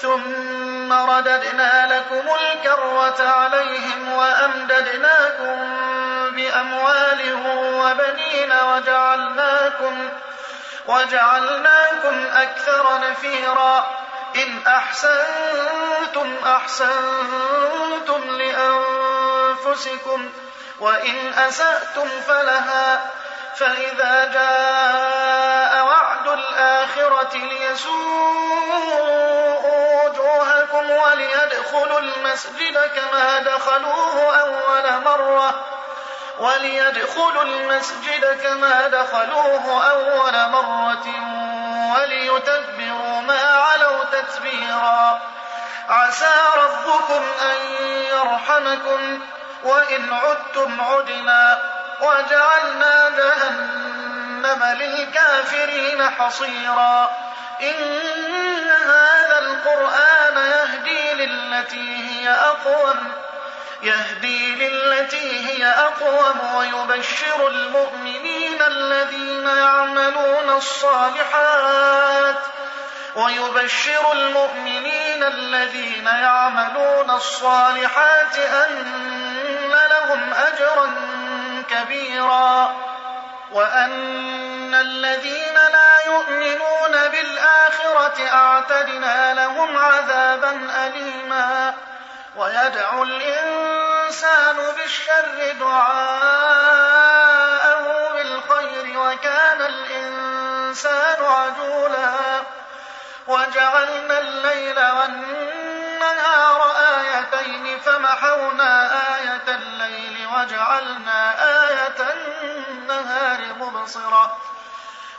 ثم رددنا لكم الكرة عليهم وأمددناكم بأموال وبنين وجعلناكم وجعلناكم أكثر نفيرا. إن أحسنتم أحسنتم لأنفسكم وإن أسأتم فلها فإذا جاء وعد الآخرة ليسوءوا وجوهكم وليدخلوا المسجد كما دخلوه أول مرة. وليدخلوا المسجد كما دخلوه أول مرة وليتبروا ما علوا تتبيرا. عسى ربكم أن يرحمكم وإن عدتم عدنا. وجعلنا جهنم للكافرين حصيرا. إن هذا القرآن يهدي للتي هي أقوم يهدي للتي هي أقوم ويبشر المؤمنين الذين يعملون الصالحات ويبشر المؤمنين الذين يعملون الصالحات أن لهم أجرا كبيرا وأن الذين يؤمنون بالآخرة أعتدنا لهم عذابا أليما. ويدعو الإنسان بالشر دعاءه بالخير وكان الإنسان عجولا. وجعلنا الليل والنهار آيتين فمحونا آية الليل وجعلنا آية النهار مبصرة.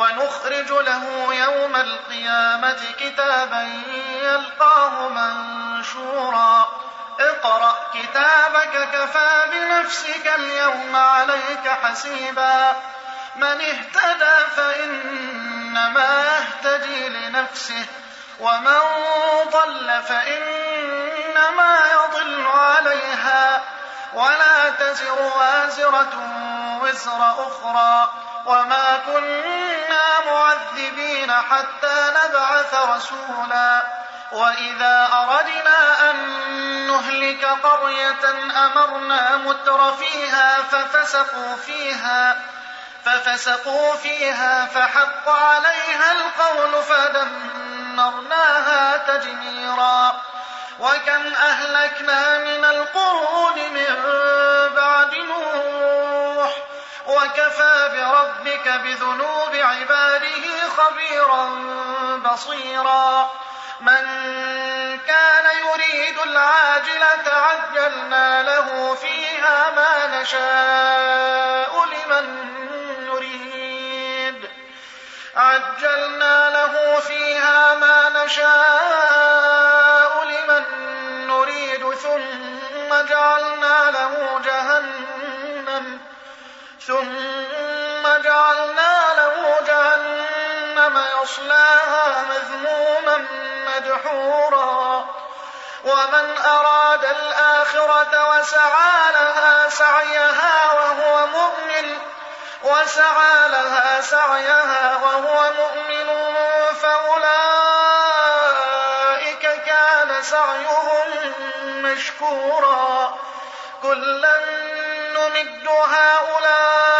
ونخرج له يوم القيامة كتابا يلقاه منشورا. اقرأ كتابك كفى بنفسك اليوم عليك حسيبا. من اهتدى فإنما يهتدي لنفسه ومن ضل فإنما يضل عليها. ولا تزر وازرة وزر أخرى. وما كنا معذبين حتى نبعث رسولا وإذا أردنا أن نهلك قرية أمرنا متر فيها ففسقوا فيها ففسقوا فيها فحق عليها القول فدمرناها تدميرا وكم أهلكنا من القرون من بعد نوح وكفى بربك بذنوب عباده خبيرا بصيرا. من كان يريد العاجلة عجلنا له فيها ما نشاء لمن نريد. عجلنا له فيها ما نشاء لمن نريد ثم جعلنا ثم جعلنا له جهنم يصلاها مذموما مدحورا. ومن أراد الآخرة وسعى لها سعيها وهو مؤمن وسعى لها سعيها وهو مؤمن فأولئك كان سعيهم مشكورا. كلا نمد هؤلاء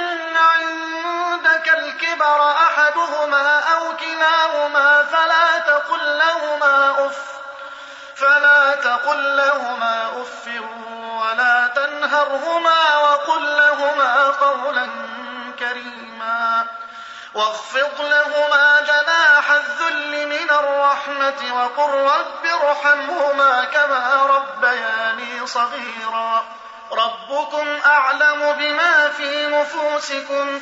الكبر أحدهما أو كلاهما فلا تقل لهما أف فلا تقل لهما أف ولا تنهرهما وقل لهما قولا كريما واخفض لهما جناح الذل من الرحمة وقل رب ارحمهما كما ربياني صغيرا ربكم أعلم بما في نفوسكم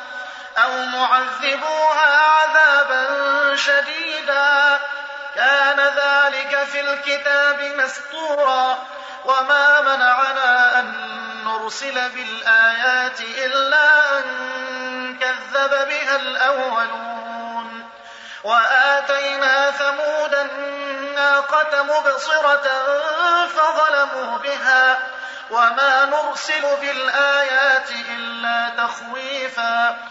أو معذبوها عذابا شديدا. كان ذلك في الكتاب مسطورا وما منعنا أن نرسل بالآيات إلا أن كذب بها الأولون. وآتينا ثمود الناقة مبصرة فظلموا بها. وما نرسل بالآيات إلا تخويفا.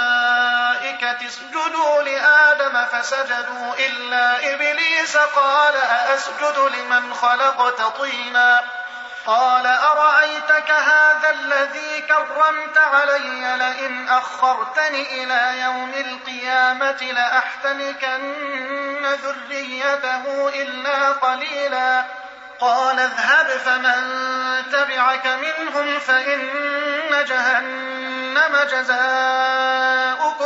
اسجدوا لآدم فسجدوا إلا إبليس قال أأسجد لمن خلقت طينا؟ قال أرأيتك هذا الذي كرمت علي؟ لئن أخرتني إلى يوم القيامة لأحتنكن ذريته إلا قليلا. قال اذهب فمن تبعك منهم فإن جهنم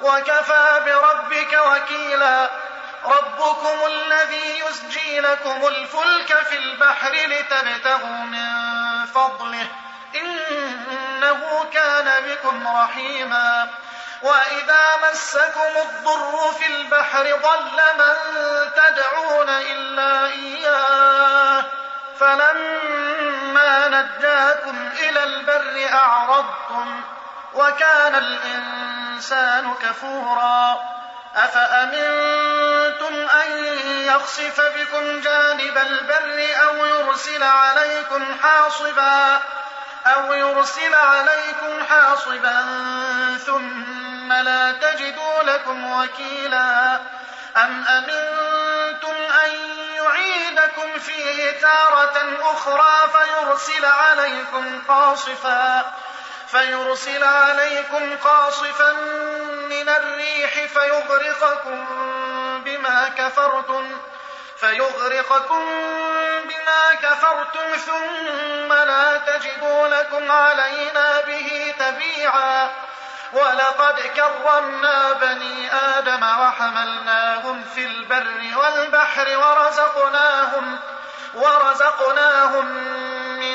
وكفى بربك وكيلا. ربكم الذي يسجي لكم الفلك في البحر لتبتغوا من فضله. إنه كان بكم رحيما. وإذا مسكم الضر في البحر ضل من تدعون إلا إياه. فلما نجاكم إلى البر أعرضتم. وكان الإنسان كفورا. أفأمنتم أن يخسف بكم جانب البر أو يرسل عليكم حاصبا؟ أو يرسل عليكم حاصبا ثم لا تجدوا لكم وكيلا. أم أمنتم أن يعيدكم فيه تارة أخرى فيرسل عليكم قاصفا؟ فيرسل عليكم قاصفا من الريح فيغرقكم بما كفرتم فيغرقكم بما كفرتم ثم لا تجدوا لكم علينا به تبيعا. ولقد كرمنا بني آدم وحملناهم في البر والبحر ورزقناهم ورزقناهم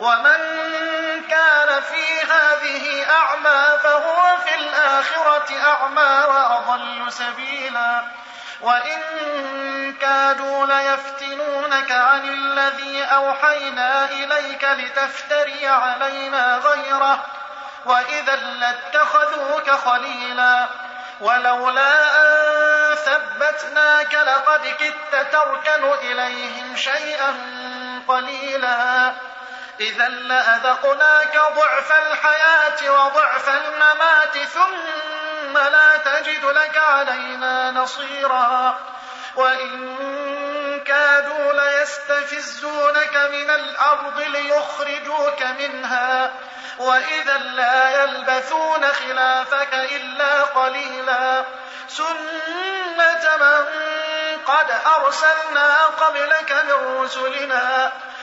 ومن كان في هذه أعمى فهو في الآخرة أعمى وأضل سبيلا. وإن كادوا ليفتنونك عن الذي أوحينا إليك لتفتري علينا غيره. وإذا لاتخذوك خليلا. ولولا أن ثبتناك لقد كدت تركن إليهم شيئا قليلا. إذا لأذقناك ضعف الحياة وضعف الممات ثم لا تجد لك علينا نصيرا. وإن كادوا ليستفزونك من الأرض ليخرجوك منها. وإذا لا يلبثون خلافك إلا قليلا. سنة من قد أرسلنا قبلك من رسلنا.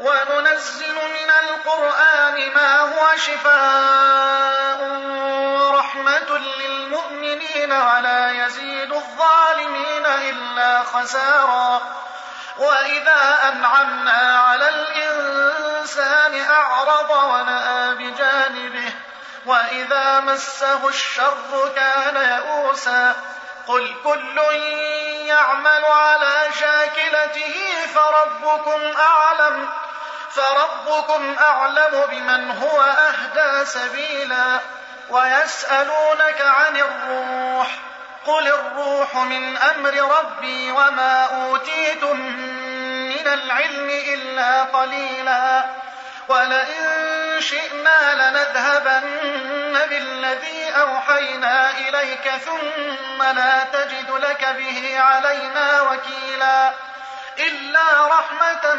وننزل من القرآن ما هو شفاء ورحمة للمؤمنين ولا يزيد الظالمين إلا خسارا. وإذا أنعمنا على الإنسان أعرض ونأى بجانبه وإذا مسه الشر كان يئوسا. قل كل يعمل على شاكلته فربكم أعلم. فربكم أعلم بمن هو أهدى سبيلا ويسألونك عن الروح قل الروح من أمر ربي وما أوتيتم من العلم إلا قليلا ولئن شئنا لنذهبن بالذي أوحينا إليك ثم لا تجد لك به علينا وكيلا إلا رحمة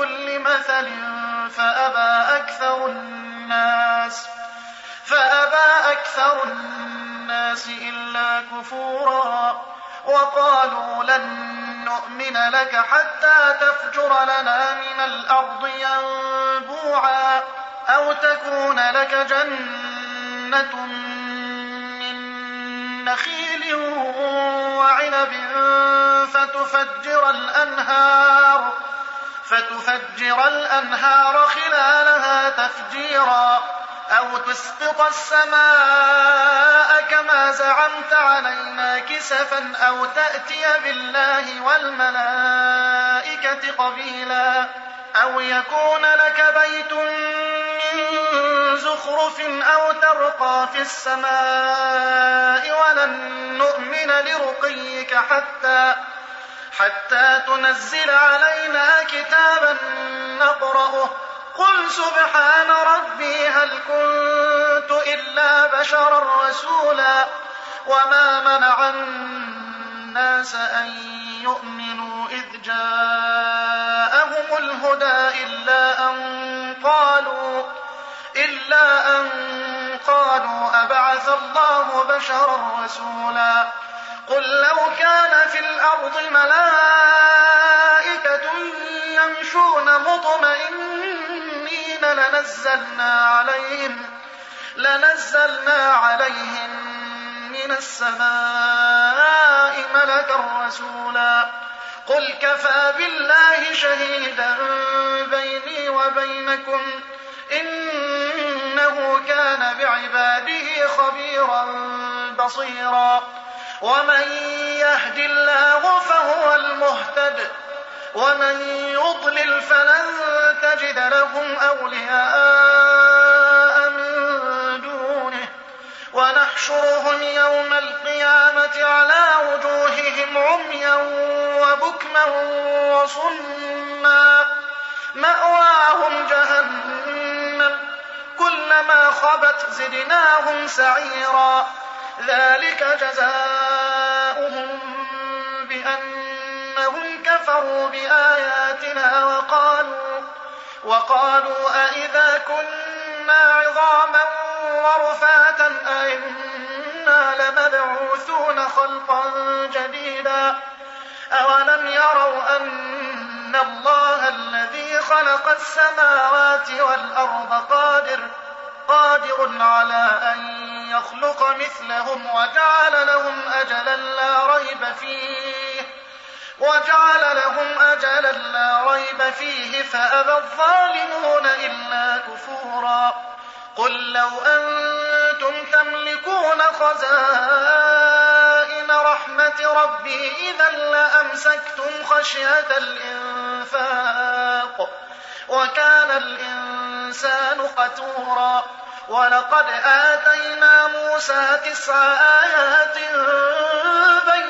كل مثل فأبى أكثر الناس فأبى أكثر الناس إلا كفورا وقالوا لن نؤمن لك حتى تفجر لنا من الأرض ينبوعا أو تكون لك جنة من نخيل وعنب فتفجر الأنهار. فتفجر الأنهار خلالها تفجيرا أو تسقط السماء كما زعمت علينا كسفا أو تأتي بالله والملائكة قبيلا أو يكون لك بيت من زخرف أو ترقى في السماء ولن نؤمن لرقيك حتى حتى تنزل علينا قل سبحان ربي هل كنت إلا بشرا رسولا وما منع الناس أن يؤمنوا إذ جاءهم الهدى إلا أن قالوا إلا أن قالوا أبعث الله بشرا رسولا قل لو كان في الأرض ملائكة يمشون مطمئنين لنزلنا عليهم لنزلنا عليهم من السماء ملكا رسولا. قل كفى بالله شهيدا بيني وبينكم. إنه كان بعباده خبيرا بصيرا. ومن يهد الله فهو المهتد. ومن يضلل فلن تجد لهم أولياء من دونه ونحشرهم يوم القيامة على وجوههم عميا وبكما وصما مأواهم جهنم كلما خبت زدناهم سعيرا ذلك جزاؤهم بأنهم كفروا بآياتنا وقالوا وقالوا أئذا كنا عظاما ورفاتا أئنا لمبعوثون خلقا جديدا. أولم يروا أن الله الذي خلق السماوات والأرض قادر قادر على أن يخلق مثلهم وجعل لهم أجلا لا ريب فيه. وجعل لهم أجلا لا ريب فيه فأبى الظالمون إلا كفورا قل لو أنتم تملكون خزائن رحمة ربي إذا لأمسكتم خشية الإنفاق وكان الإنسان قتورا ولقد آتينا موسى تسع آيات بينات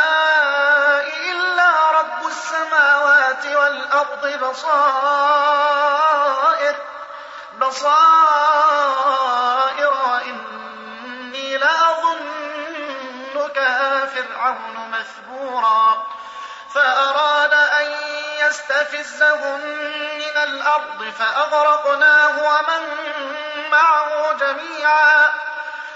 السماوات والأرض بصائر بصائر وإني لأظنك يا فرعون مثبورا. فأراد أن يستفزهم من الأرض فأغرقناه ومن معه جميعا.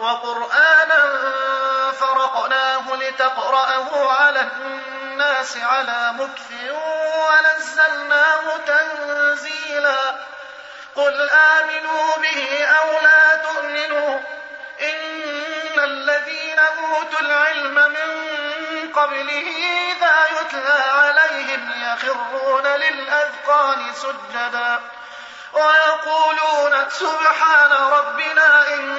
وقرآنا فرقناه لتقرأه على الناس على مكث ونزلناه تنزيلا. قل آمنوا به أو لا تؤمنوا. إن الذين أوتوا العلم من قبله إذا يتلى عليهم يخرون للأذقان سجدا. ويقولون سبحان ربنا إن